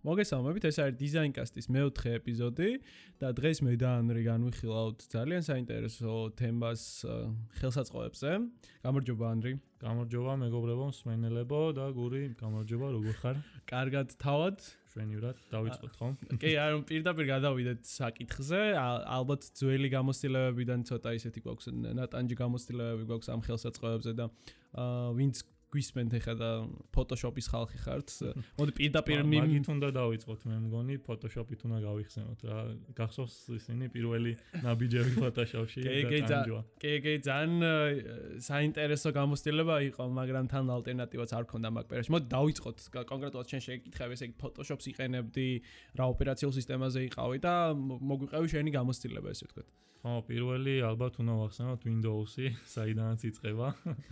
მოგესალმებით, ეს არის დიზაინკასტის მეოთხე ეპიზოდი და დღეს მე და ანრი განვიხილავთ ძალიან საინტერესო თემას ხელსაწყოებზე. გამარჯობა ანრი. გამარჯობა მეგობრებო, მსმენელებო და გური, გამარჯობა, როგორ ხარ? კარგად თავად. შვენივრად დავიწყოთ ხომ? კი, არ პირდაპირ გადავიდეთ საკითხზე. ალბათ ძველი გამოცდილებებიდან ცოტა ისეთი გვაქვს, ნატანჯი გამოცდილებები გვაქვს ამ ხელსაწყოებზე და აა ვინც გვისმენთ ახლა და Photoshop-ის ხალხი ხართ. მოდი პირდაპირ მაგით უნდა დავიწყოთ მე მგონი Photoshop-ით უნდა გავიხსენოთ რა. გახსოვს ისინი პირველი ნაბიჯები Photoshop-ში და ტანჯვა. კი, კი, ძალიან საინტერესო გამოცდილება იყო, მაგრამ თან ალტერნატივაც არ ქონდა მაგ პერიოდში. მოდი დავიწყოთ კონკრეტულად შენ შეგიკითხები, ესე იგი Photoshop-ს იყენებდი, რა ოპერაციულ სისტემაზე იყავი და მოგვიყევი შენი გამოცდილება, ესე ვთქვათ. ხო, პირველი ალბათ უნდა ვახსენოთ Windows-ი, საიდანაც იწყება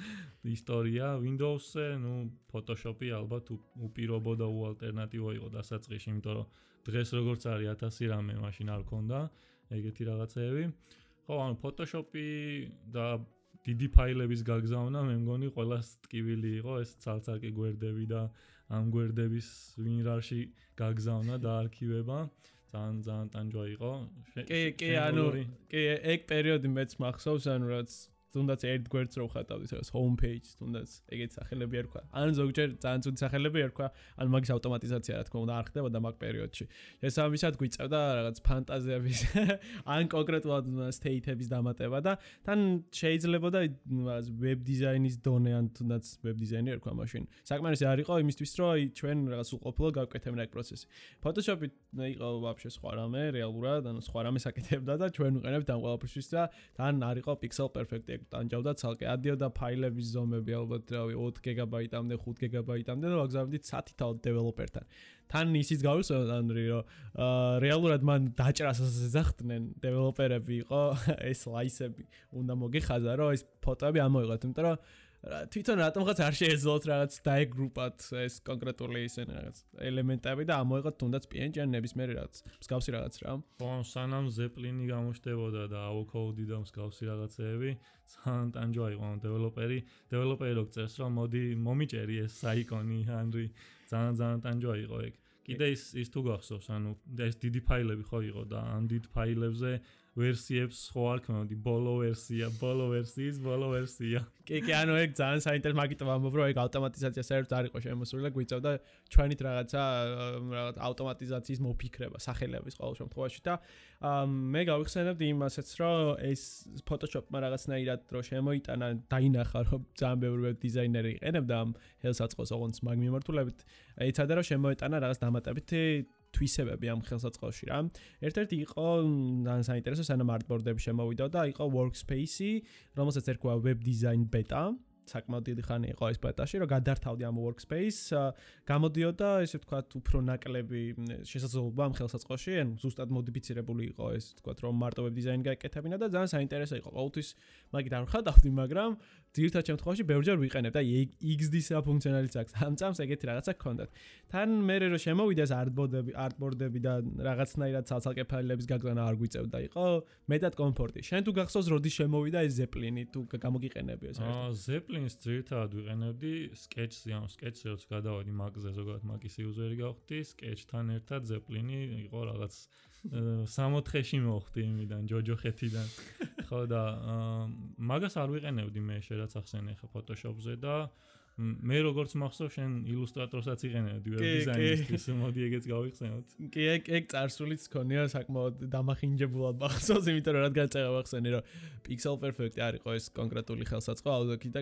ისტორია Windows-ზე, ну, Photoshop-ი ალბათ უპირობო და უალტერნატივო იყო დასაწყისში, იმიტომ რომ დღეს როგორც არის 1000 რამე მაშინ არ ქონდა ეგეთი რაღაცეები. ხო, ანუ Photoshop-ი და დიდი ფაილების გაგზავნა მე მგონი ყოველას ტკივილი იყო ეს ცალ-ცალკე გვერდები და ამ გვერდების WinRAR-ში გაგზავნა და არქივება. ძალიან ძალიან ტანჯვა იყო. კი, კი, ანუ კი, ეგ პერიოდი მეც მახსოვს, ანუ რაც თუნდაც ერთ გვერდს რო ხატავდით home page თუნდაც ეგეთ სახელები ერქვა ან ზოგჯერ ძალიან ცუდი სახელები ერქვა ან მაგის ავტომატიზაცია რა თქმა უნდა არ ხდებოდა მაგ პერიოდში. შესაბამისად გვიწევდა რაღაც ფანტაზიების ან კონკრეტულად state-ების დამატება და თან შეიძლება და web design-ის დონე ან თუნდაც web design-ი ერქვა მაშინ. საკმარისი არ იყო იმისთვის რომ ჩვენ რაღაც უყოფილო გავკეთებინა ეგ პროცესი Photoshop-ი იყო ვაფშე სხვა რამე რეალურად ანუ სხვა რამე საკეთებდა და ჩვენ ვიყენებთ ამ ყველაფერშიც და თან არ იყო pixel perfect ტანჯავდა ცალკე ადიოდა ფაილების ზომები ალბათ რავი 4 გიგაბაიტამდე 5 გიგაბაიტამდე და ვაგზავნით სათითაო დეველოპერთან. თან ისიც გავუსწრებთ ანრი რომ რეალურად მან დაჭრას ზახდნენ დეველოპერები იყო ეს ლაისები უნდა მოგიხაზა რომ ეს ფოტოები ამოიღოთ იმიტომ რომ თვითონ რატომღაც არ შეეძლოთ რაღაც დაეგრუპად ეს კონკრეტული ისინი რაღაც ელემენტები და ამოიღოთ თუნდაც PNG-ან ნებისმიერი რაღაც მსგავსი რაღაც რა. ხო, სანამ Zeppelin-ი გამოჩნდებოდა და AuCode და მსგავსი რაღაცეები, ძალიან ტანჯვა იყო დეველოპერი, დეველოპერი რო წერს რომ მოდი მომიჭერი ეს საიკონი, ანრი ძალიან ძალიან ტანჯვა იყო ეგ. კიდე ის ის თუ გახსოვს, ანუ ეს დიდი ფაილები ხო იყო და ამ დიდ ფაილებზე ვერსიებს ხო არ ქონოდი ბოლო ვერსია, ბოლო ვერსიის ბოლო ვერსია. კი, კი, ანუ ეგ ძალიან საინტერესო მაგით ვამბობ, რომ ეგ ავტომატიზაცია საერთოდ არ იყო შემოსული და გვიწევდა ჩვენით რაღაცა რაღაც ავტომატიზაციის მოფიქრება სახელების ყოველ შემთხვევაში და მე გავიხსენებდი იმასაც, რომ ეს Photoshop-მა რაღაცნაირად რო შემოიტანა, დაინახა, რომ ძალიან ბევრი ვებ დიზაინერი იყენებდა ამ ხელსაწყოს ოღონდ მაგ მიმართულებით. ეცადა რომ შემოიტანა რაღაც დამატებითი თვისებები ამ ხელსაწყოში რა. ერთ-ერთი იყო ძალიან საინტერესო სანამ artboard-ები შემოვიდა და იყო workspace-ი, რომელსაც ერქვა web design beta. საკმაოდ დიდი ხანი იყო ეს პეტაში, რომ გადართავდი ამ workspace, გამოდიოდა ესე ვთქვათ უფრო ნაკლები შესაძლებლობა ამ ხელსაწყოში, ან ზუსტად მოდიფიცირებული იყო ეს ვთქვათ, რომ მარტო web design გაეკეთებინა და ძალიან საინტერესო იყო. ყოველთვის მაგით არ ვხადავდი, მაგრამ ძირთად შემთხვევაში ბევრჯერ ვიყენებ და XD-ს ფუნქციონალიც აქვს. ამ წამს ეგეთი რაღაცა გქონდათ. თან მე რო შემოვიდეს artboard-ები, artboard-ები და რაღაცნაირად ცალ-ცალკე ფაილების გაგზავნა არ გვიწევდა, იყო მეტად კომფორტი. შენ თუ გახსოვს, როდის შემოვიდა ეს Zeppelin-ი, თუ გამოგიყენები ეს? აა, Zeppelin-ს ძირთად ვიყენებდი Sketch-ზე, ანუ Sketch-ზე როც გადავედი Mac-ზე, ზოგადად Mac-ის user-ი გავხდი, Sketch-თან ერთად Zeppelin-ი იყო რაღაც 60-ში მოხდი იმიდან ჯოჯოხეთიდან. ხო და მაგას არ ვიყენებდი მე შეიძლება ახსენე ხა Photoshop-ზე და მე როგორც მახსოვს შენ ილუსტრატორსაც იყენებდი ვებ დიზაინისთვის მოდი ეგეც გავიხსენოთ კი ეგ ეგ წარსულიც ქონია საკმაოდ დამახინჯებულად მახსოვს იმიტომ რომ რადგან წერა ვახსენე რომ pixel perfect არისო ეს კონკრეტული ხელსაწყო აუდოკი და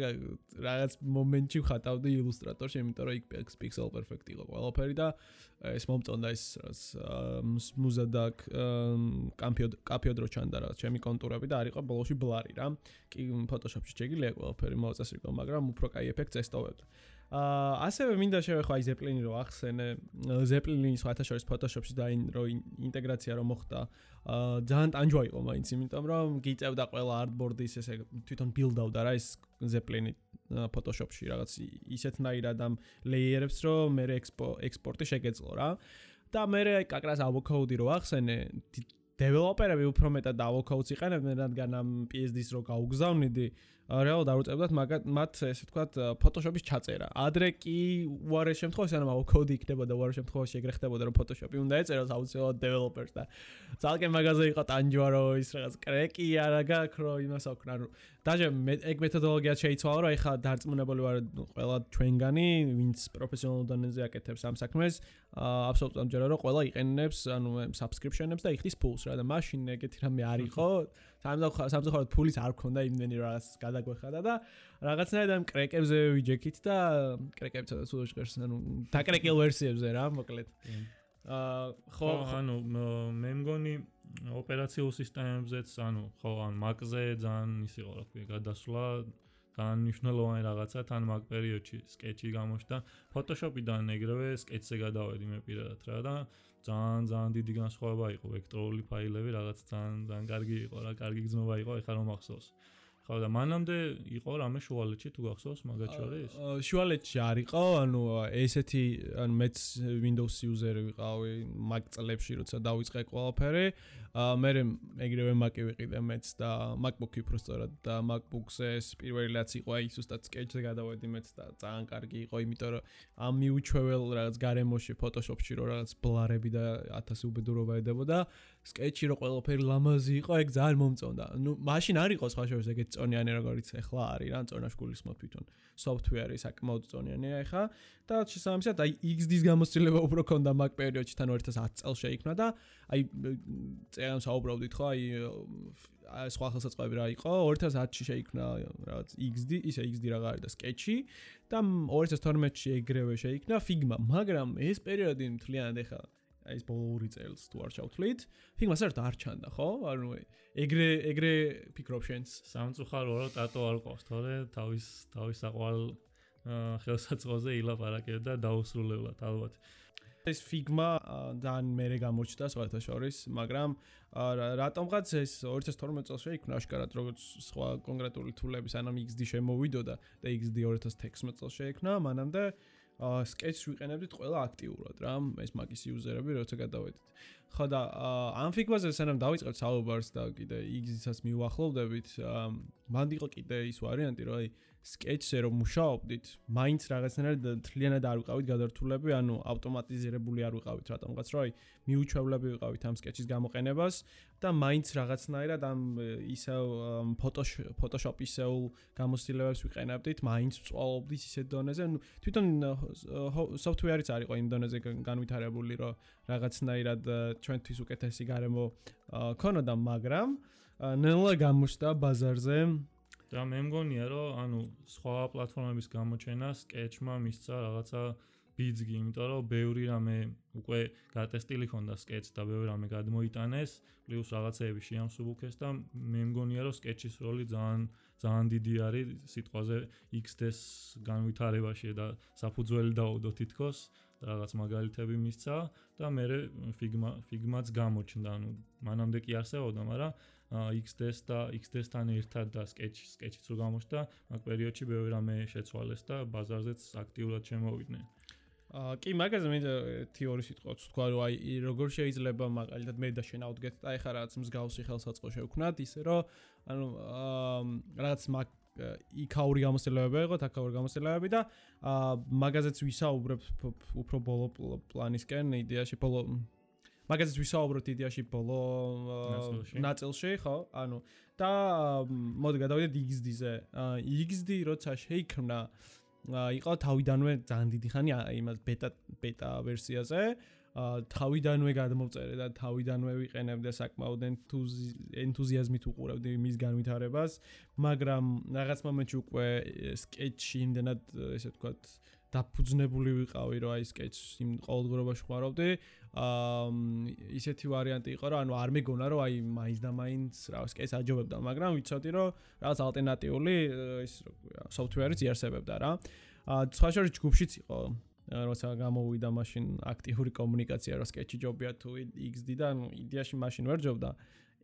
რაღაც მომენტში ვხატავდი ილუსტრატორში იმიტომ რომ იქ pixel perfect იყო ყველაფერი და ეს მომწონდა ეს რაც მუზა და კამპიოდრო ჩანდა რა ჩემი კონტურები და არ იყო ბოლოში ბლარი რა. კი ფოტოშოპში შეგიძლია ყველაფერი მოაწესრიგო მაგრამ უფრო კაი ეფექტს ესტოვებდა. აა ასევე მინდა შევეხო აი ზეპლინი რო ახსენე. ზეპლინის სხვათაშორის ფოტოშოპში და ინ რო ინტეგრაცია რო მოხდა აა ძალიან ტანჯვა იყო მაინც იმიტომ რომ გიწევდა ყველა არტბორდის ესე თვითონ ბილდავდა რა ეს ზეპლინი. Photoshop-ში რაღაც ისეთნაირად ამ layer-ებს რო მე ექსპორტი შეგეძლო რა და მე აი კაკრას avocode-ი რო ახსენე დეველოპერები უფრო მეტად avocode-ს იყენებდნენ რადგან ამ PSD-ს რო გაუგზავნიდი რეალურად არ უწევდათ მათ ესე ვთქვათ Photoshop-ის ჩაწერა. ადრე კი უარეს შემთხვევაში ანუ კოდი იქნებოდა უარეს შემთხვევაში ეგრე ხდებოდა რომ Photoshop-ი უნდა ეწეროს აუცილებლად developers და ძალკენ მაგაზე იყო ტანჯვარო ის რაღაც კრეკი არა გაქრო იმას აქვს ანუ დაჟე ეგ მეთოდოლოგია შეიცვალა რომ ეხა დარწმუნებული ვარ ყველა ჩვენგანი ვინც პროფესიონალურ დონეზე აკეთებს ამ საქმეს აბსოლუტურად ამჯერა რომ ყველა იყენებს ანუ subscription-ებს და იხდის ფულს რა და მაშინ ეგეთი რამე არ იყო. სამწუხაროდ ფულის არ ქონდა იმდენი რაღაც გადაგვეხადა და რაღაცნაირად ამ კრეკებზე ვიჯექით და კრეკებიცა და სულ ჟღერს ანუ დაკრეკილ ვერსიებზე რა მოკლედ. აა ხო ანუ მე მგონი ოპერაციულ სისტემებზეც ანუ ხო ან მაკზე ძალიან ის იყო რა ქვია გადასვლა თან მნიშვნელოვანი რაღაცა თან მაგ პერიოდში სკეჩი გამოჩნდა. ფოტოშოპიდან ეგრევე სკეჩზე გადავედი მე პირადად რა და ძალიან ძალიან დიდი განსხვავება იყო ვექტორული ფაილები რაღაც ძალიან ძალიან კარგი იყო რა კარგი გზნობა იყო ეხლა რომ ახსოვს ხო და მანამდე იყო რამე შუალეთში თუ გახსოვს მაგათ შორის? შუალეთში არ იყო, ანუ ესეთი ანუ მეც Windows user ვიყავი მაგ წლებში, როცა დავიწყე ყველაფერი. მე ეგრევე Mac-ი ვიყიდე მეც და MacBook-ი უფრო სწორად და MacBook-ზე ეს პირველი რაც იყო, აი ზუსტად Sketch-ზე გადავედი მეც და ძალიან კარგი იყო, იმიტომ რომ ამ მიუჩვეველ რაღაც გარემოში Photoshop-ში რო რაღაც ბლარები და 1000 უბედურობა ედებოდა, Sketch-ი რო ყველაფერი ლამაზი იყო, ეგ ძალიან მომწონდა. ნუ მაშინ არ იყო სხვა შორის ეგეთ წონიანი როგორიც ახლა არის რა წონაშკულის მო თვითონ. software-ი საკმაოდ წონიანია ახლა და შესაბამისად აი XD-ს გამოცდილება უფრო ქონდა მაგ პერიოდში თან 2010 წელს შეიქმნა და აი წერან საუბრობდით ხო აი აი სხვა ხელსაწყოები რა იყო. 2010-ში შეიქმნა რაღაც XD ისე XD რაღა არის და Sketch-ი და 2012-ში ეგრევე შეიქმნა Figma მაგრამ ეს პერიოდი მთლიანად ახლა აი ეს ბოლო ორი წელს თუ არ ჩავთვლით, ფიგმა საერთოდ არ ჩანდა, ხო? ანუ ეგრე ეგრე ფიქრობ შენს სამწუხარო რა ტატო არ ყავს, თორე თავის თავის საყვარელ ხელსაწყოზე ილაპარაკებდა დაუსრულებლად ალბათ. ეს ფიგმა ძალიან მეરે გამოჩნდა სხვათა შორის, მაგრამ რატომღაც ეს 2012 წელს შეიქმნა აშკარად როგორც სხვა კონკრეტული თულების ანამ XD შემოვიდოდა და XD 2016 წელს შეიქმნა, მანამდე sketch ვიყენებდით ყველა აქტიურად რა ეს მაგის იუზერები როცა გადავედით ხო და ამ ფიგმაზე სანამ დავიწყებთ საუბარს და კიდე იგზიცას მიუახლოვდებით მანდ იყო კიდე ის ვარიანტი რომ აი sketch-ზე რომ მუშაობდით, მაინც რაღაცნაირად თლიანად არ ვიყავით გადართულები, ანუ ავტომატიზირებული არ ვიყავით რატომღაც, რომ აი მიუჩვევლები ვიყავით ამ sketch-ის გამოყენებას და მაინც რაღაცნაირად ამ ისევ Photoshop-ისეულ გამოცდილებებს ვიყენებდით, მაინც წვალობდით ისეთ დონეზე, ანუ თვითონ software-იც არ იყო იმ დონეზე განვითარებული, რომ რაღაცნაირად ჩვენთვის უკეთესი გარემო ქონოდა, მაგრამ ნელა გამოჩნდა ბაზარზე. და მე მგონია რომ ანუ სხვა პლატფორმების გამოჩენა sketch-მა მისცა რაღაცა ბიძგი, იმიტომ რომ ბევრი რამე უკვე გატესტილი ხონდა sketch და ბევრი რამე გადმოიტანეს, პლუს რაღაცეები შეამსუბუქეს და მე მგონია რომ sketch-ის როლი ძალიან ძალიან დიდი არის სიტყვაზე XD-ს განვითარებაში და საფუძველი დაუდო თითქოს რაღაც მაგალითები მისცა და მე Figma Figma-ც გამოჩნდა, ანუ მანამდე კი არსებობდა, მაგრამ XD-ს და XD-სთან ერთად და Sketch Sketch-იც რო გამოჩნდა, მაგ პერიოდში ბევრი რამე შეცვალეს და ბაზარზეც აქტიურად შემოვიდნენ. აა კი, მაგაზე მე თეორი სიტყვაც თქვა, რომ აი როგორ შეიძლება მაგალითად მე და შენ ავდგეთ და ეხა რაღაც მსგავსი ხელსაწყო შევქნათ, ისე რომ ანუ აა რაღაც მაგ იქაური გამოსელებები იყო, თაკაური გამოსელებები და აა მაგაზეც ვისაუბრებ უფრო ბოლო პლანისკენ, იდეაში ბოლო მაგაზეც ვისაუბროთ იდეაში ბოლო ნაწილში, ხო? ანუ და მოდი გადავიდეთ XD-ზე. XD როცა შეიქმნა იყო თავიდანვე ძალიან დიდი ხანი იმას ბეტა ბეტა ვერსიაზე. თავიდანვე გადმოვწერე და თავიდანვე ვიყენებდე საკმაოდ ენთუზიაზმით უყურებდი მის განვითარებას, მაგრამ რაღაც მომენტში უკვე sketch-ი იმდენად ესე ვთქვათ დაფუძნებული ვიყავი რომ აი sketch იმ ყოველდღიურობაში ხმარობდი. აა ისეთი ვარიანტი იყო რომ ანუ არ მეგონა რომ აი მაინც და მაინც რა sketch აჯობებდა, მაგრამ ვიცოდი რომ რაღაც ალტერნატიული ის software-იც იარსებებდა რა. აა სხვა შორის ჯგუფშიც იყო როცა გამოვიდა მაშინ აქტიური კომუნიკაცია რომ sketch-ი ჯობია თუ XD და ანუ იდეაში მაშინ ვერ ჯობდა.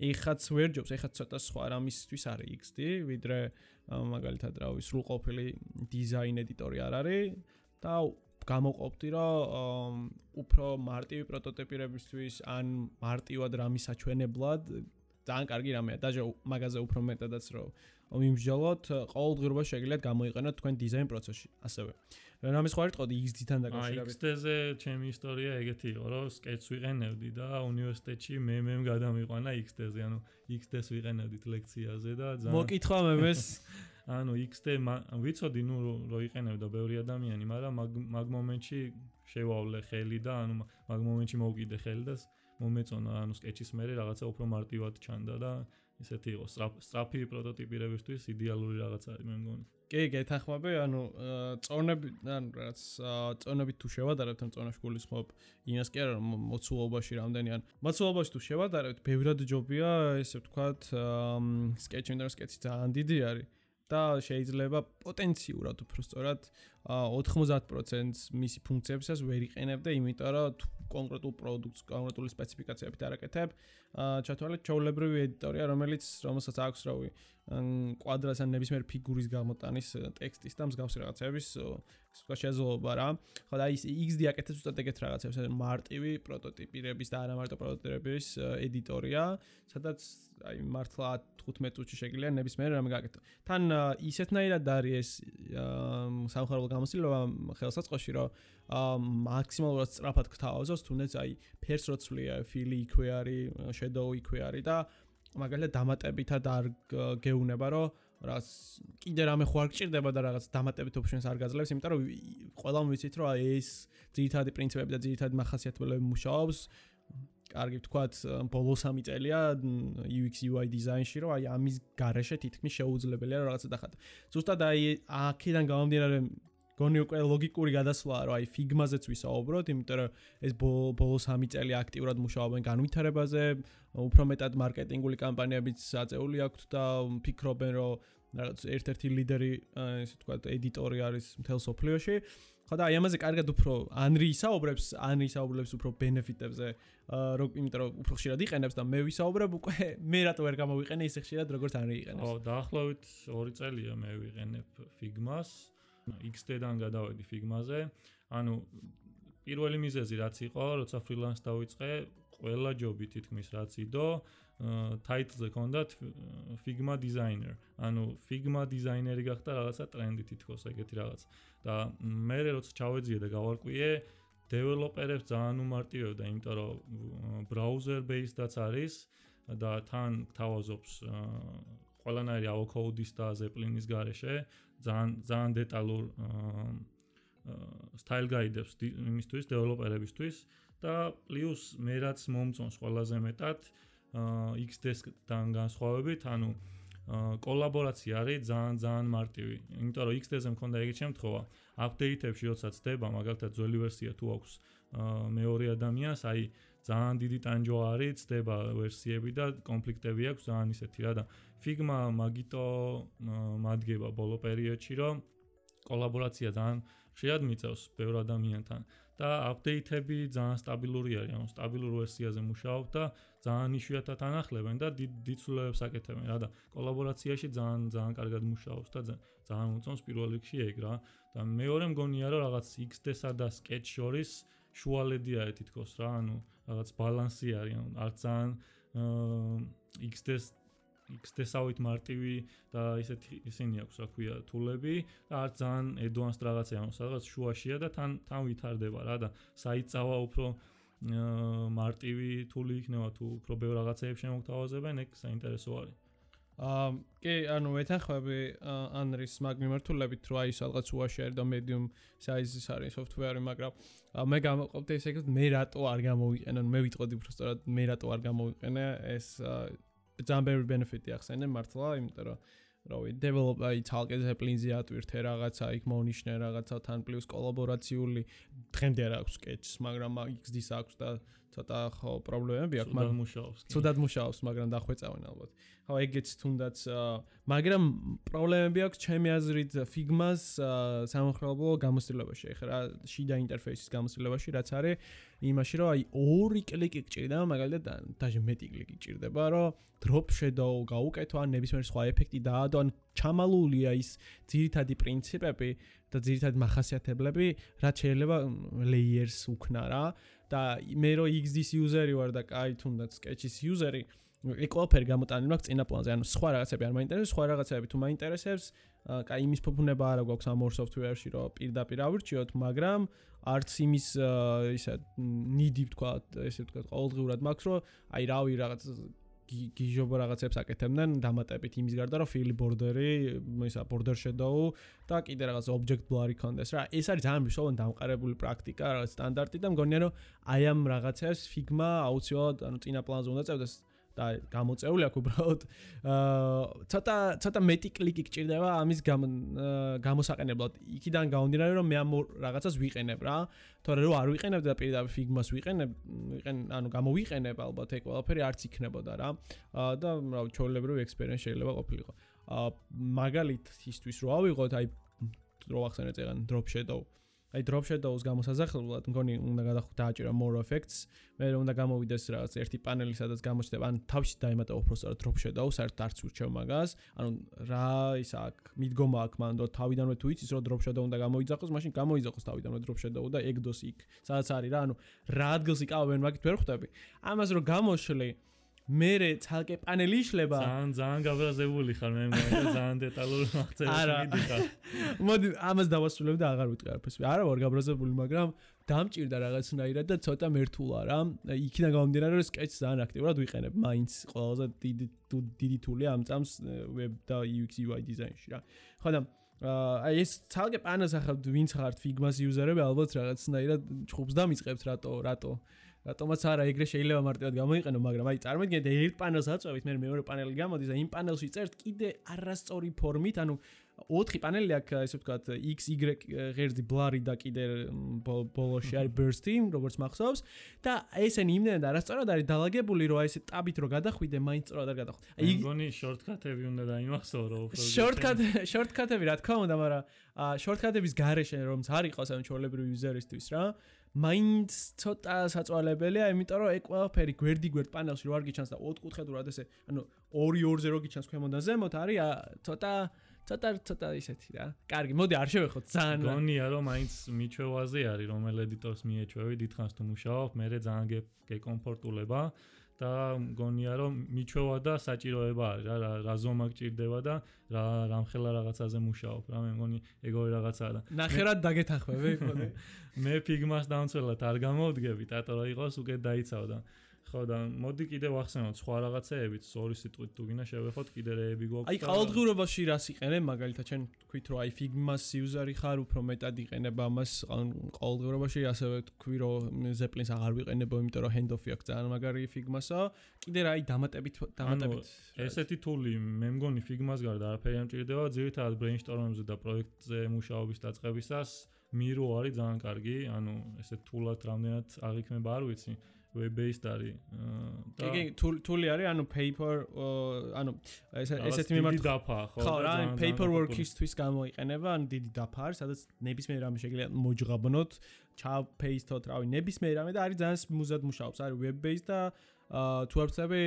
ეხაც ვერ ჯობს, ეხაც ცოტა სხვა რამისთვის არის XD, ვიდრე მაგალითად რა ვიცი, სრულყოფილი დიზაინ ედიტორი არ არის. და გამოყოფდი რომ უფრო მარტივი პროტოტიპირებისთვის ან მარტივად რამის საჩვენებლად ძალიან კარგი რამეა დაჟე მაგაზე უფრო მეტადაც რომ მომიმსჯელოთ ყოველდღიურად შეგიძლიათ გამოიყენოთ თქვენ დიზაინ პროცესში ასევე რამის ხარ იტყოდი X-დთან დაკავშირებით. X-ზე ჩემი ისტორია ეგეთი იყო რომ sketch ვიყენებდი და უნივერსიტეტში მე მე გადამიყვანა X-ზე ანუ X-დეს ვიყენებდით ლექციაზე და ძალიან მოკითხვა მე მეს. ანუ X-ზე ვიცოდი ნუ რო იყენებდა ბევრი ადამიანი მაგრამ მაგ მომენტში შევავლე ხელი და ანუ მაგ მომენტში მოვკიდე ხელი და მომეწონა ანუ sketch-ის მერე რაღაცა უფრო მარტივად ჩანდა და ესეთი იყო სტრაფი პროტოტიპირებისთვის იდეალური რაღაც არის მე მგონი. კი, გეთანხმები, ანუ წონები, ანუ რაღაც წონები თუ შევადარებთ, ან წონაში გულისხმობ იმას კი არა, რომ მოცულობაში რამდენი ან მოცულობაში თუ შევადარებთ, ბევრად ჯობია, ესე ვთქვათ, sketch-ი და sketch-ი ძალიან დიდი არის. და შეიძლება პოტენციურად უფრო სწორად 90%-ს მისი ფუნქციებსაც ვერ იყენებ და იმიტომ რომ კონკრეტულ პროდუქტს, კონკრეტული სპეციფიკაციებით არაკეთებ, ჩათვალეთ ჩაოლებრივი ედიტორია, რომელიც რომელსაც აქვს რავი კვადრატს ან ნებისმიერ ფიგურის გამოტანის ტექსტის და მსგავსი რაღაცების სხვა შესაძლებლობა რა. ხო და ის XD აკეთებს უბრალოდ ეგეთ რაღაცებს, მარტივი პროტოტიპირების და არა მარტო პროტოტიპირების ედიტორია, სადაც აი მართლა 15 წუთში შეგიძლია ნებისმიერ რამე გააკეთო. თან ისეთნაირად არის ეს სამხარებო გამოცდილება ხელსაწყოში, რომ მაქსიმალურად სწრაფად გთავაზოს, თუნდაც აი ფერს როცვლია, ფილი იქვე არის, შედოუ იქვე არის და მაგალითად დამატებითად არ გეუნება, რომ რაღაც კიდე რამე ხო არ გჭირდება და რაღაც დამატებით ოფშენს არ გაძლევს, იმიტომ რომ ყველამ ვიცით, რომ ეს ძირითადი პრინციპები და ძირითადი მახასიათებლები მუშაობს. კარგი ვთქვათ, ბოლო 3 წელია UX UI დიზაინში, რომ აი ამის გარეშე თითქმის შეუძლებელია რაღაცა დახატო. ზუსტად აი აქედან გამომდინარე გონი უკვე ლოგიკური გადასვლაა, რომ აი ფიგმაზეც ვისაუბროთ, იმიტომ რომ ეს ბოლო 3 წელი აქტიურად მუშაობენ განვითარებაზე, უფრო მეტად მარკეტინგული კამპანიებიც აწეული აქვთ და ფიქრობენ, რომ რაღაც ერთ-ერთი ლიდერი, ესე ვთქვათ, ედიტორი არის მთელ სოფლიოში. ხო და აი ამაზე კარგად უფრო ანრი ისაუბრებს, ანრი ისაუბრებს უფრო ბენეფიტებზე, რომ იმიტომ რომ უფრო ხშირად იყენებს და მე ვისაუბრებ უკვე მე რატო ვერ გამოვიყენე ისე ხშირად როგორც ანრი იყენებს. ო, დაახლოებით 2 წელია მე ვიყენებ Figma-ს. XD-დან გადავედი Figma-ზე. ანუ პირველი მიზეზი რაც იყო, როცა freelance დავიწყე, ყველა ჯობი თითქმის რაც იდო, title-ზე ჰქონდათ Figma designer. ანუ Figma designer-ი გახდა რაღაცა ტრენდი თითქოს ეგეთი რაღაც. და მე როცა ჩავეძიე და გავარკვიე, developer-ებს ძალიან უმარტივებდა, იმიტომ რომ browser based-დაც არის და თან თავაზობს ყველანაირი AO-code-ის და Zeppelin-ის გარეშე ძალიან ძალიან დეტალურ style guide-ებს იმისთვის დეველოპერებისთვის და პლუს მე რაც მომწონს ყველაზე მეტად Xdesk-დან განსხვავებით, ანუ კოლაბორაცია არის ძალიან ძალიან მარტივი. იმიტომ რომ Xdesk-ზე მქონდა ეგეთი შემთხვევა, update-ებში როდესაც ხდება, მაგალითად ძველი ვერსია თუ აქვს მეორე ადამიანს, აი ძალიან დიდი ტანჯო არის, ხდება ვერსიები და კონფლიქტები აქვს ძალიან ისეთი რა და Figma მაგიტო მადგება ბოლო პერიოდში, რომ კოლაბორაცია ძალიან შეიძლება მიწევს ბევრ ადამიანთან და აპდეიტები ძალიან სტაბილური არის, ანუ სტაბილურ ვერსიაზე მუშაობ და ძალიან იშვიათად ანახლებენ და დიდ ცვლილებებს აკეთებენ რა და კოლაბორაციაში ძალიან ძალიან კარგად მუშაობს და ძალიან უწონს პირველ რიგში ეგ რა და მეორე მგონია რომ რაღაც XD-სა და Sketch შორის შუალედია თითქოს რა, ანუ რაღაც ბალანსი არის, ანუ არ ძალიან XD-ს XD-სავით მარტივი და ისეთი ისინი აქვს, რა ქვია, თულები და არ ძალიან advanced რაღაცა, ანუ სადღაც შუაშია და თან თან ვითარდება რა და საიწავა უფრო მარტივი თული იქნება თუ უფრო ბევრ რაღაცეებს შემოგთავაზებენ, ეგ საინტერესო არის. აა კი, ანუ ეთანხმები ანრის მაგ მიმართულებით, რომ აი სადღაც უაში არის და medium size-ის არის software-ი, მაგრამ მე გამოყოფდი ესე იგი, მე რატო არ გამოვიყენე, მე ვიტყოდი უფრო სწორად, მე რატო არ გამოვიყენე? ეს ძალიან ბევრი benefit-ი ახსენე მართლა, იმიტომ რომ რავი, develop აი თალკე Zeppelin-ზე ატვირთე რაღაცა, იქ მონიშნე რაღაცა თან პლუს კოლაბორაციული დღემდე არ აქვს sketch-ს, მაგრამ XD-ს აქვს და ცოტა ხო პრობლემები აქვს, მაგრამ მუშაობს. ცუდად მუშაობს, მაგრამ დახვეწავენ ალბათ. ხო, ეგეც თუნდაც, მაგრამ პრობლემები აქვს ჩემი აზრით Figma-ს სამოხელობო გამოცდილებაში. ეხლა რა შიდა ინტერფეისის გამოცდილებაში რაც არის იმაში, რომ აი ორი კლიკი გჭირდება, მაგალითად დაჟე მეტი კლიკი გჭირდება, რომ drop shadow გაუკეთო ან ნებისმიერ სხვა ეფექტი დაადო, ან ჩამალულია ის ძირითადი პრინციპები და ძირითადი მახასიათებლები, რაც შეიძლება layers უქნა რა. და მე რო XD-ის იუზერი ვარ და კაი თუნდაც Sketch-ის იუზერი, ეგ ყველაფერი გამოტანილი მაქვს წინა პლანზე, ანუ სხვა რაღაცები არ მაინტერესებს, სხვა რაღაცები თუ მაინტერესებს, კაი იმის ფუფუნება არა გვაქვს ამ ორ software-ში, რომ პირდაპირ ავირჩიოთ, მაგრამ არც იმის ისა ნიდი ვთქვა, ესე ვთქვა, ყოველდღურად მაქვს, რომ აი რავი რაღაც გიჟობ რაღაცებს აკეთებდნენ დამატებით იმის გარდა რომ fili border-ი, ისა border shadow და კიდე რაღაც object blur-ი კონდეს რა. ეს არის ძალიან მნიშვნელოვანი დამყარებული პრაქტიკა, რაღაც სტანდარტი და მგონია რომ აი ამ რაღაცებს Figma აუცილებლად ანუ წინა პლანზე უნდა წევდეს და გამოწეული აქვს უბრალოდ აა ცოტა ცოტა მეტი კლიკი გჭირდება ამის გამოსაყენებლად. იქიდან გამომდინარე რომ მე ამ რაღაცას ვიყენებ რა. თორე რომ არ ვიყენებ და პირდაპირ Figma-ს ვიყენებ, ვიყენ ანუ გამოვიყენებ ალბათ ეგ ყველაფერი არც იქნებოდა რა. აა და რა ჩოლებრივი ექსპერიენსი შეიძლება ყოფილიყო. აა მაგალითისთვის რო ავიღოთ აი რო ახსენეთ ეგან drop shadow აი drop shadows გამოსაზახლებლად მგონი უნდა გადახო დააჭირა more effects. მე უნდა გამოვიდეს რაღაც ერთი პანელი სადაც გამოჩნდება ან თავში დაემატა უბრალოდ drop shadows საერთოდ არც ურჩევ მაგას ანუ რა ის აქ მიდგომა აქ მან რომ თავიდანვე თუ იცის რომ drop shadow უნდა გამოიძახოს მაშინ გამოიძახოს თავიდანვე drop shadow და ეგდოს იქ. სადაც არის რა ანუ რა ადგილს იკავებენ მაგით ვერ ხვდები? ამას რომ გამოშლი მერე ცალკე პანელი იშლება. ძალიან ძალიან გაბრაზებული ხარ მე მგონი ძალიან დეტალური აღწერა მიდიხარ. მოდი ამას დავასრულებ და აღარ ვიტყვი არაფერს. არა ვარ გაბრაზებული, მაგრამ დამჭირდა რაღაცნაირად და ცოტა მერტულა რა. იქიდან გამომდინარე რომ sketch ძალიან აქტიურად ვიყენებ. მაინც ყველაზე დიდი დიდი თული ამ წამს web და UX UI design-ში რა. ხო და აი ეს ცალკე პანელს ახლა ვინც ხართ Figma-ს იუზერები ალბათ რაღაცნაირად ჭუბს დამიწყებთ რატო რატო რატომაც არა ეგრე შეიძლება მარტივად გამოიყენო, მაგრამ აი წარმოგიდგენთ ერთ პანელს აწვევით, მე მეორე პანელი გამოდის და იმ პანელში წერთ კიდე არასწორი ფორმით, ანუ ოთხი პანელი აქვს, ესე ვთქვათ, X, Y ღერძი blurry და კიდე ბოლოში არის burst-ი, როგორც მახსოვს და ესენი იმდენად არასწორად არის დალაგებული, რომ აი ესე ტაბით რო გადახვიდე, მაინც სწორად არ გადახვიდე. აი მგონი shortcut-ები უნდა დაიმახსოვრ რო უფრო shortcut shortcut-ები რა თქმა უნდა, მაგრამ shortcut-ების გარეშე რომც არ იყოს ამ ჩოლებრივი user-ისთვის რა. მაინც ცოტა საწვალებელია, იმიტომ რომ ეგ ყველაფერი გვერდი გვერდ პანელში რო არ გიჩანს და ოთხკუთხედურად ესე, ანუ 2-2-ზე რო გიჩანს ქვემოდან ზემოთ, არის ცოტა ცოტა ცოტა ისეთი რა. კარგი, მოდი არ შევეხოთ ძალიან. გონია რომ მაინც მიჩვევაზე არის, რომელ ედიტორს მიეჩვევი, დიდხანს თუ მუშაობ, მე ძალიან გეკომფორტულება. და მგონია რომ მიჩვევა და საჭიროება არის რა რა ზომა გჭირდება და რა რამხელა რაღაცაზე მუშაობ რა მე მგონი ეგორი რაღაცაა და ნახერად დაგეთანხმები მე ფიგმას დამცველად არ გამოვდგები თატორ იყოს უკეთ დაიცავდა ხო და მოდი კიდე ვახსენოთ სხვა რაღაცეებიც. ორი სიტყვით თუ გინდა შევეხოთ კიდე რეები გვაქვს აი ყოველდღიურობაში რას იყენებ მაგალითად ჩვენ თქვით რომ აი Figma-ს user-ი ხარ უფრო მეტად იყენებ ამას. ყოველდღიურობაში ასევე თქვი რომ Zeppelin-ს აღარ ვიყენებო იმიტომ რომ handoff-ი აქვს ძალიან მაგარი Figma-სა კიდე რა აი დამატებით დამატებით ესეთი თული მე მგონი Figma-ს გარდა არაფერი არ მჭირდება ძირითადად brainstorm-ზე და პროექტზე მუშაობის დაწყებისას. Miro არის ძალიან კარგი ანუ ესე თულად რამდენად აღიქმება არ ვიცი web based არის და კი კი თული არის ანუ paper ანუ ეს ესეთი მიმართ დაფა ხო ხო რა paperwork-ისთვის გამოიყენება ანუ დიდი დაფა არის სადაც ნებისმიერ რამე შეიძლება მოჯღაბნოთ ჩა paste-ოთ რავი ნებისმიერ რამე და არის ძალიან მუზად მუშაობს არის web based და თუ არ ვწები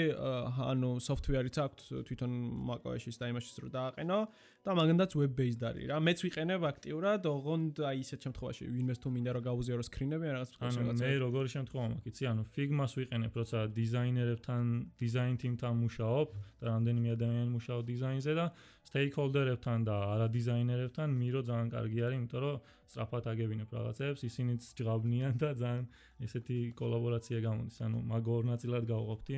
ანუ software-იც აქვს თვითონ macOS-ის და იმაშიც რო დააყენო და მაგანდაც web based არის რა. მეც ვიყენებ აქტიურად ოღონდ აი ისეთ შემთხვევაში ვინმეს თუ მინდა რომ გაუზიარო სკრინები რაღაც ფოტოს რაღაც ანუ მე როგორი შემთხვევა მაქვს იცი ანუ figma-ს ვიყენებ როცა დიზაინერებთან დიზაინ ტიმთან მუშაობ და რამდენიმე ადამიანი მუშაობ დიზაინზე და stakeholder-ებთან და არა დიზაინერებთან მირო ძალიან კარგი არის იმიტომ რომ სწრაფად აგებინებ რაღაცებს ისინიც ჯღაბნიან და ძალიან ესეთი კოლაბორაცია გამოდის. ანუ მაგ ორ ნაწილად გავყოფთი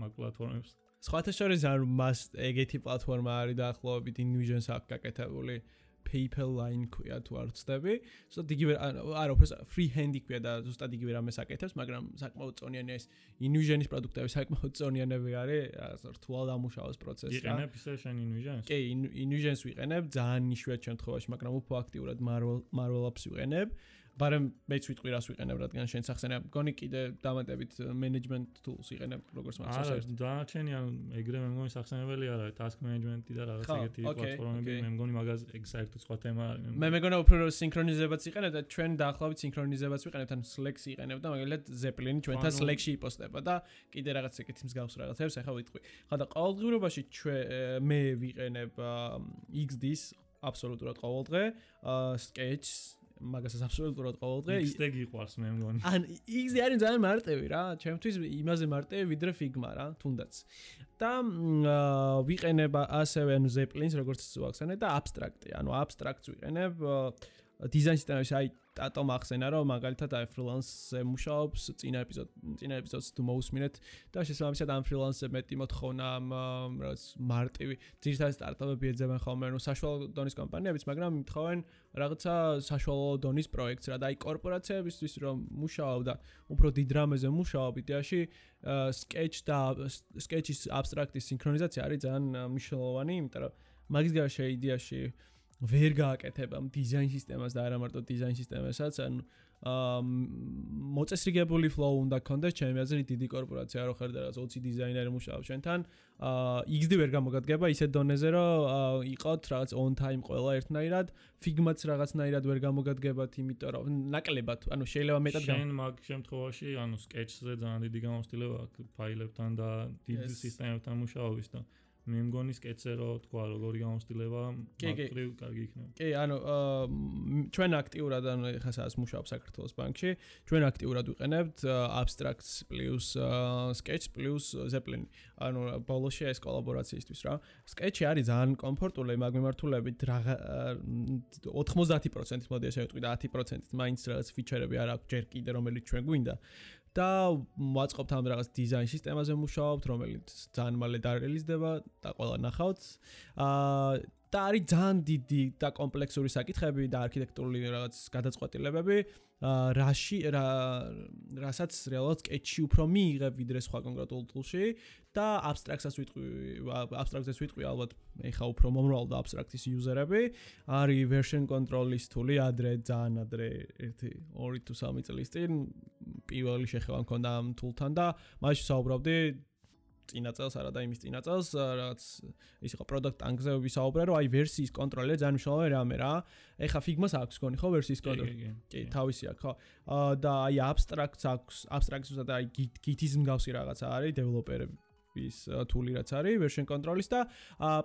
მაგ პლატფორმებს სხვათა შორის არ მას ეგეთი პლატფორმა არის დაახლოებით Invision-ს აქვს გაკეთებული PayPal line ქვია თუ არ ვწდები. ზუსტად იგივე არა უფრო free hand-ი ქვია და ზუსტად იგივე რამეს აკეთებს, მაგრამ საკმაოდ წონიანია ეს Invision-ის პროდუქტები საკმაოდ წონიანები არის, რთულად ამუშავოს პროცესი. იყენებ ისე შენ Invision-ს? კი, Invision-ს ვიყენებ, ძალიან ნიშნულ შემთხვევაში, მაგრამ უფრო აქტიურად Marvel Marvel Apps ვიყენებ. ბარემ მეც ვიტყვი რას ვიყენებ რადგან შენ სახსენე გონი კიდე დამატებით management tools იყენებ როგორც მახსოვს არა დააჩენი ან ეგრე მე მგონი სახსენებელი არა task management-ი და რაღაც ეგეთი პლატფორმები მე მგონი მაგას ეგ საერთოდ სხვა თემა არის მე მეგონა უფრო სინქრონიზებაც იყენებ და ჩვენ დაახლოებით სინქრონიზებაც ვიყენებ თან Slack-ს იყენებ და მაგალითად Zeppelin-ი ჩვენთან Slack-ში იპოსტება და კიდე რაღაც ეგეთი მსგავს რაღაცებს ახლა ვიტყვი. ხა და ყოველდღიურობაში ჩვენ მე ვიყენებ XD-ს აბსოლუტურად ყოველდღე Sketch-ს მაგასაც აბსოლუტურად ყოველდღე XD გიყვარს მე მგონი. ან XD არის ძალიან მარტივი რა, ჩემთვის იმაზე მარტივი ვიდრე Figma რა, თუნდაც. და ვიყენებ ასევე ანუ Zeppelin-ს როგორც ვახსენე და abstract-ი, ანუ abstract-ს ვიყენებ დიზაინ სისტემაში აი ტატო მახსენა რომ მაგალითად აი ფრილანსზე მუშაობს წინა ეპიზოდ წინა ეპიზოდს თუ მოусმინეთ და შესაბამისად ამ ფრილანსზე მეტი მოთხოვნა რაც მარტივი ძირითადად სტარტაპები ეძებენ ხოლმე ნუ საშუალო დონის კომპანიებიც მაგრამ მithხოვენ რაღაცა საშუალო დონის პროექტს რა და აი კორპორაციებისთვის რომ მუშაობ და უფრო დიდ რამეზე მუშაობ იდეაში sketch და sketch-ის abstract-ის სინქრონიზაცია არის ძალიან მნიშვნელოვანი იმიტომ რომ მაგის გარშე იდეაში ვერ გააკეთებ ამ დიზაინ სისტემას და არა მარტო დიზაინ სისტემასაც, ანუ აა მოწესრიგებული flow უნდა გქონდეს. ჩემი აზრით დიდი კორპორაცია რო ხარ და რაღაც 20 დიზაინერი მუშაობს შენთან, აა XD ვერ გამოგადგება. ისეთ დონეზე, რომ იყოთ რაღაც on time ყველა ერთნაირად, Figma-ც რაღაცნაირად ვერ გამოგადგებათ, იმიტომ რომ ნაკლებად, ანუ შეიძლება მეტად გამ შენ მაგ შემთხვევაში, ანუ Sketch-ზე ძალიან დიდი გამოცდილება აქვს ფაილებთან და დიდ სისტემებთან მუშაობის და მე მგონი სკეცზე რო თქვა როგორი გამოცდილება მაგრივ კარგი იქნება. კი, ანუ ჩვენ აქტიურად ანუ ხა სადაც მუშაობ საქართველოს ბანკში, ჩვენ აქტიურად ვიყენებთ abstracts plus sketch plus zeppelin. ანუ ბოლოში ეს კოლაბორაციისთვის რა. sketch-ი არის ძალიან კომფორტული მაგ მიმართულებით რა 90%-ით მოდი ესე ვიტყვი და 10%-ით მაინც რაღაც ფიჩერები არ აქვს ჯერ კიდე რომელიც ჩვენ გვინდა. და ვაწყობთ ამ რაღაც დიზაინ სისტემაზე მუშაობთ, რომელიც ძალიან მალე დარეალიზდება და ყველა ნახავთ. აა და არის ძალიან დიდი და კომპლექსური საკითხები და არქიტექტურული რაღაც გადაწყვეტილებები, რაში რა რასაც რეალურად sketch-ი უფრო მიიღებ ვიდრე სხვა კონკრეტულ tool-ში და abstract-საც ვიტყვი, abstract-ს ვიტყვი ალბათ ეხა უფრო მომრვალ და abstract-ის user-ები, არის version control-ის tool-ი ადრე ძალიან ადრე 1 2 თუ 3 წლის წინ პირველი შეხება მქონდა ამ tool-თან და მაშინ საუბრობდი წინა წელს არა და იმის წინა წელს რაღაც ის იყო product tank-ზე ვისაუბრე რომ აი ვერსიის კონტროლი ძალიან მნიშვნელოვანი რამე რა. ეხა Figma-ს აქვს გონი ხო ვერსიის კონტროლი? კი, თავისი აქვს ხო. და აი abstract-ს აქვს, abstract-ს და აი Git-ის მსგავსი რაღაცა არის დეველოპერები ის თული რაც არის version control-ის და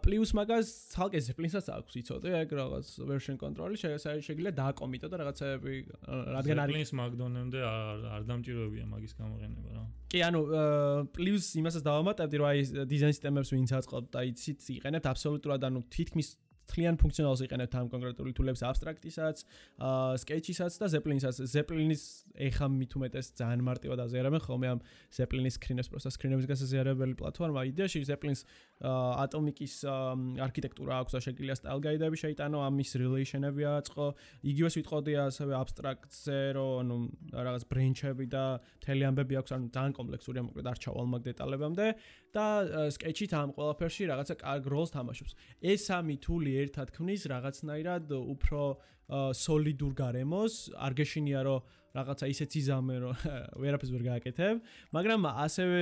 plus მაგას თალკე Zeppelin-საც აქვს იცოდე? ეგ რაღაც version control-ი შეიძლება დააკომიტო და რაღაცები რადგან არის Zeppelin-ის მაგდონემდე არ არ დამჭიროებია მაგის გამოყენება რა. კი ანუ plus იმასაც დავამატებდი რომ აი design system-ებს ვინც აწყობთ და იცით იყენებთ აბსოლუტურად ანუ თითქმის თლიან ფუნქციონალს იყენებთ ამ კონკრეტული თულებს აბსტრაქტისაც, აა სკეჩისაც და ზეპლინსაც. ზეპლინის ეხა მithumetes ძალიან მარტივად აზიარებენ ხოლმე ამ ზეპლინის სკრინებს, პროსტა სკრინების გასაზიარებელი პლატფორმა. იდეაში ზეპლინს ატომიკის არქიტექტურა აქვს და შეგიძლია სტაილ გაიდები შეიტანო, ამის რილეიშენები აწყო. იგივე სიტყოდია ასევე აბსტრაქტზე, რომ ანუ რაღაც ბრენჩები და მთელი ამბები აქვს, ანუ ძალიან კომპლექსურია, მოკლედ არ ჩავალ მაგ დეტალებამდე და სკეჩით ამ ყველაფერში რაღაცა კარგ როლს თამაშობს. ეს სამი თული ერთად ქმნის რაღაცნაირად უფრო სოლიდურ გარემოს, არ გეშინია რომ რაღაცა ისეთ იზამე რომ ვერაფერს ვერ გააკეთებ, მაგრამ ასევე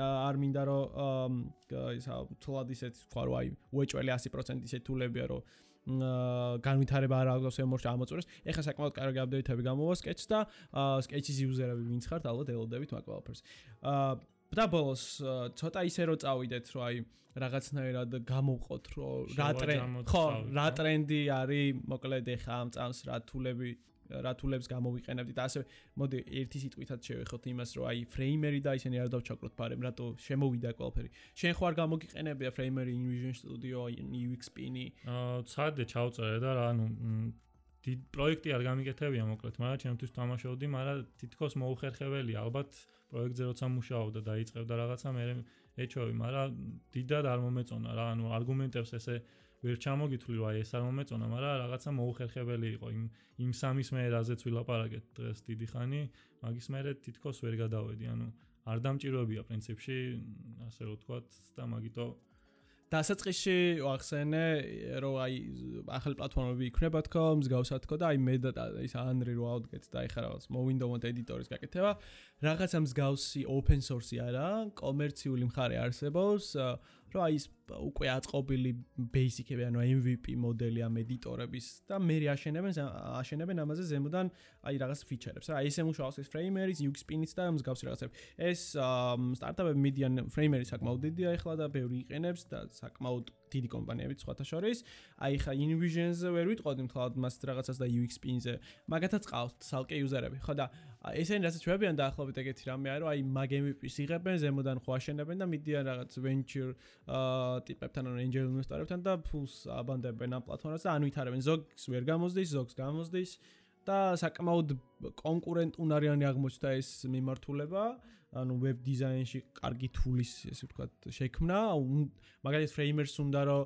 არ მინდა რომ ისა თულად ისეთ თქვა რომ აი უეჭველი 100% ისეთ თულებია რომ განვითარება არ აქვს ემორში ამოწურეს. ეხლა საკმაოდ კარგი აპდეიტები გამოვა sketch და sketch-ის იუზერები ვინც ხართ, ალბათ ელოდებით მაგ ყველაფერს. აა და ბოლოს ცოტა ისე რომ წავიდეთ, რომ აი რაღაცნაირად გამოვყოთ, რომ რა ტრენდი ხო, რა ტრენდი არის, მოკლედ ეხა ამ წამს რა თულები რა თულებს გამოვიყენებთ და ასე მოდი ერთი სიტყვითაც შევეხოთ იმას რომ აი ფრეიმერი და ისინი არ დავჩაკროთ პარემ რატო შემოვიდა ყველაფერი? შენ ხო არ გამოგიყენებია ფრეიმერი InVision Studio UX Pin-ი აა ცადე ჩავწერე და რა ანუ დიდ პროექტი არ გამიკეთებია მოკლედ მაგრამ ჩემთვის თამაშობდი მაგრამ თითქოს მოუხერხებელია ალბათ პროექტზე როცა მუშაობ და დაიწყებდა რაღაცა მე ეჩოვი მაგრამ დიდად არ მომეწონა რა ანუ არგუმენტებს ესე ვერ ჩამოგითვლი აი ეს არ მომეწონა, მაგრამ რაღაცა მოუხერხებელი იყო. იმ იმ სამის მე რაზეც ვილაპარაკეთ დღეს დიდი ხანი, მაგის მე თითქოს ვერ გადავედი, ანუ არ დამჭიროებია პრინციპში, ასე რომ ვთქვათ და მაგიტო დასაწყისში ვახსენე რომ აი ახალი პლატფორმები იქნება თქო, მსგავსად თქო და აი მე და ის Unreal რო ავდგეთ და ეხლა რაღაც მოვინდომოთ ედიტორის გაკეთება, რაღაცა მსგავსი open source-ი არა, კომერციული მხარე არსებობს, რომ აი ის უკვე აწყობილი basic-ები, ანუ MVP მოდელი ამ ედიტორების და მე აშენებენ აშენებენ ამაზე ზემოდან აი რაღაც feature-ებს. რა ისე მუშაობს ეს frame-ერი, UX pin-იც და მსგავსი რაღაცები. ეს სტარტაპები median frame-ერი საკმაოდ დიდია ახლა და ბევრი იყენებს და საკმაოდ დიდი კომპანიებით სხვათა შორის. აი ხა InVision-ზე ვერ ვიტყოდი მთლად მას რაღაცას და UX Pin-ზე. მაგათაც ყავთ სალკე იუზერები. ხო და ესენი რასაც ჩვენებიან დაახლოებით ეგეთი რამე არის, რომ აი მაგ MVP-ს იღებენ, ზემოდან ხო აშენებენ და მიდიან რაღაც venture აა ტიპებთან ან angel investor-ებთან და ფულს აბანდებენ ამ პლატფორმაზე და ან ვითარებენ ზოგს ვერ გამოზდის, ზოგს გამოზდის და საკმაოდ კონკურენტუნარიანი აღმოჩნდა ეს მიმართულება. ანუ ვებ დიზაინში კარგი თულის ესე ვთქვათ შექმნა მაგალითად ფრეიმერს უნდა რომ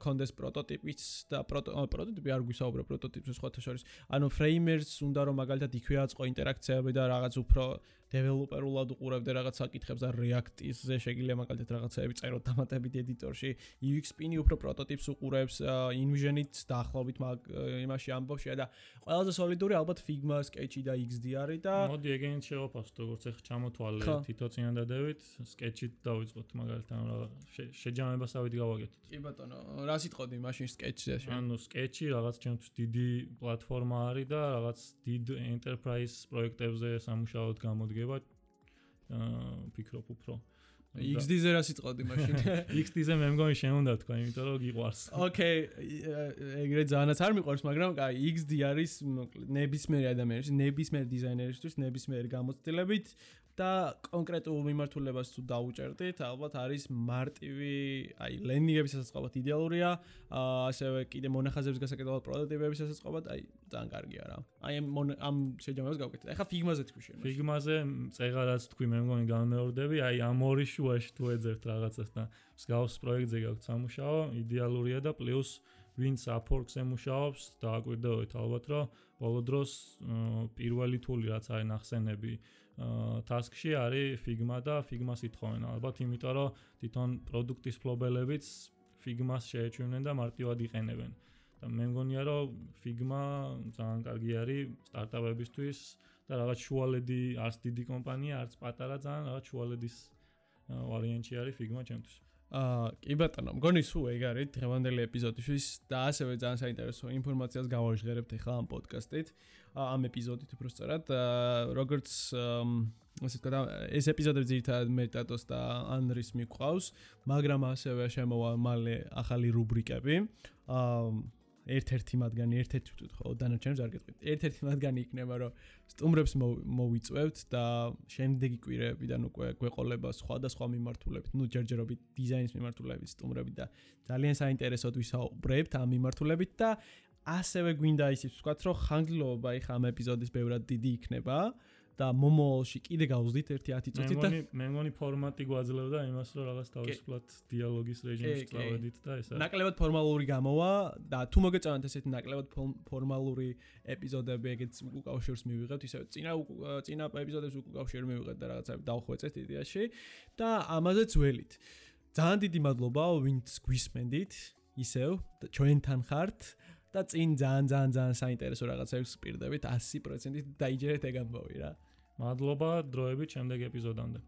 კონდეს პროტოტიპიც და პროტოტიპი არ გვისაუბრა პროტოტიპს სხვა შორის. ანუ ფრეიმერს უნდა რომ მაგალითად იქვე აწყო ინტერაქციები და რაღაც უფრო დეველოპერულად უყურებდე რაღაც საკითხებს და React-ზე შეგიძლია მაგალითად რაღაცები წეროთ დამატებით ედიტორში. UX Pin-ი უფრო პროტოტიპს უყურებს, InVision-ით დაახლოებით იმაში ამბობშია და ყველაზე სოლიდური ალბათ Figma, Sketch-ი და XD არის და მოდი ეგენით შევაფასოთ, როგორც ახლა ჩამოთვალე თითო წინადადებით, Sketch-ით დავიწყოთ მაგალითად, ანუ შეჯამებას ავით გავაკეთოთ. კი ბატონო, რა სიტყოდი მაშინ Sketch-ზე? ანუ Sketch-ი რაღაც ჩემთვის დიდი პლატფორმა არის და რაღაც დიდ enterprise პროექტებზე სამუშაოდ გამოდი გება აა ფიქრობ უფრო XD-ზე რა სიტყოდი მაშინ. XD-ზე მე მგონი შენ უნდა თქვა იმიტომ რომ გიყვარს. Okay ეგრე ძალიანაც არ მიყვარს მაგრამ აი XD არის ნებისმიერ ადამიანის ნებისმიერ დიზაინერისთვის ნებისმიერ გამოცდილებით და კონკრეტულ მიმართულებას თუ დაუჭერდით, ალბათ არის მარტივი, აი ლენდინგების სასაწყობად იდეალურია, ასევე კიდე მონახაზების გასაკეთებლად პროტოტიპების სასაწყობად, აი ძალიან კარგია რა. აი ამ შეჯამებას გავკეთე. ეხლა ფიგმაზე თქვი შენ. ფიგმაზე წეღარაც თქვი, მე მგონი გამეორდები, აი ამ ორი შუაში თუ ეძებთ რაღაცას და მსგავს პროექტზე გაქვთ სამუშაო, იდეალურია და პლუს ვინც აფორკს ემუშაობს, დააკვირდებით ალბათ, რომ ბოლო დროს პირველი თული რაც არის ნახსენები task-ში არის Figma და Figma-ს ითხოვენ ალბათ, იმიტომ რომ თვითონ პროდუქტის ფლობელებიც Figma-ს შეეჩვენენ და მარტივად იყენებენ. და მე მგონია რომ Figma ძალიან კარგი არის სტარტაპებისთვის და რაღაც შუალედი არც დიდი კომპანია, არც პატარა ძალიან რაღაც შუალედის ვარიანტი არის Figma ჩემთვის. აა კი ბატონო, მგონი სულ ეგ არის დღევანდელი ეპიზოდისთვის და ასევე ძალიან საინტერესო ინფორმაციას გავაჟღერებთ ახლა ამ პოდკასტით. ამ ეპიზოდით უბრალოდ როგორც ასე ვთქვა ეს ეპიზოდები ძირითადად მეტატოს და ანრის მიყვავს მაგრამ ასევე შემოვა მალე ახალი რუბრიკები აა ერთ-ერთი მათგანი ერთ-ერთი ვთქვით ხო დანარჩენებს არ გეტყვით. ერთ-ერთი მათგანი იქნება რომ სტუმრებს მოვიწვევთ და შემდეგი კვირეებიდან უკვე გვეყოლება სხვადასხვა მიმართულებით. ნუ ჯერჯერობით დიზაინის მიმართულებით სტუმრები და ძალიან საინტერესოდ ვისაუბრებთ ამ მიმართულებით და ასევე გვინდა ისიც ვთქვათ, რომ ხანგრძლივობა ეხა ამ ეპიზოდის ბევრად დიდი იქნება და მომოალში კიდე გავზდით ერთი 10 წუთით და მე მგონი ფორმატი გვაძლევდა იმას, რომ რაღაც თავისუფლად დიალოგის რეჟიმში წავედით და ესა. ნაკლებად ფორმალური გამოვა და თუ მოგეწონათ ესეთი ნაკლებად ფორმალური ეპიზოდები, ეგეც უკავშირს მივიღებთ, ისე წინა წინა ეპიზოდებს უკავშირს მივიღებთ და რაღაცა დავხვეწეთ იდეაში და ამაზეც ველით. ძალიან დიდი მადლობა ვინც გვისმენდით ისევ ჩვენთან ხართ. და წინ ძალიან ძალიან ძალიან საინტერესო რაღაცებს პირდებით 100%-ით დაიჯერეთ ეგ ამბავი რა. მადლობა დროებით შემდეგ ეპიზოდამდე.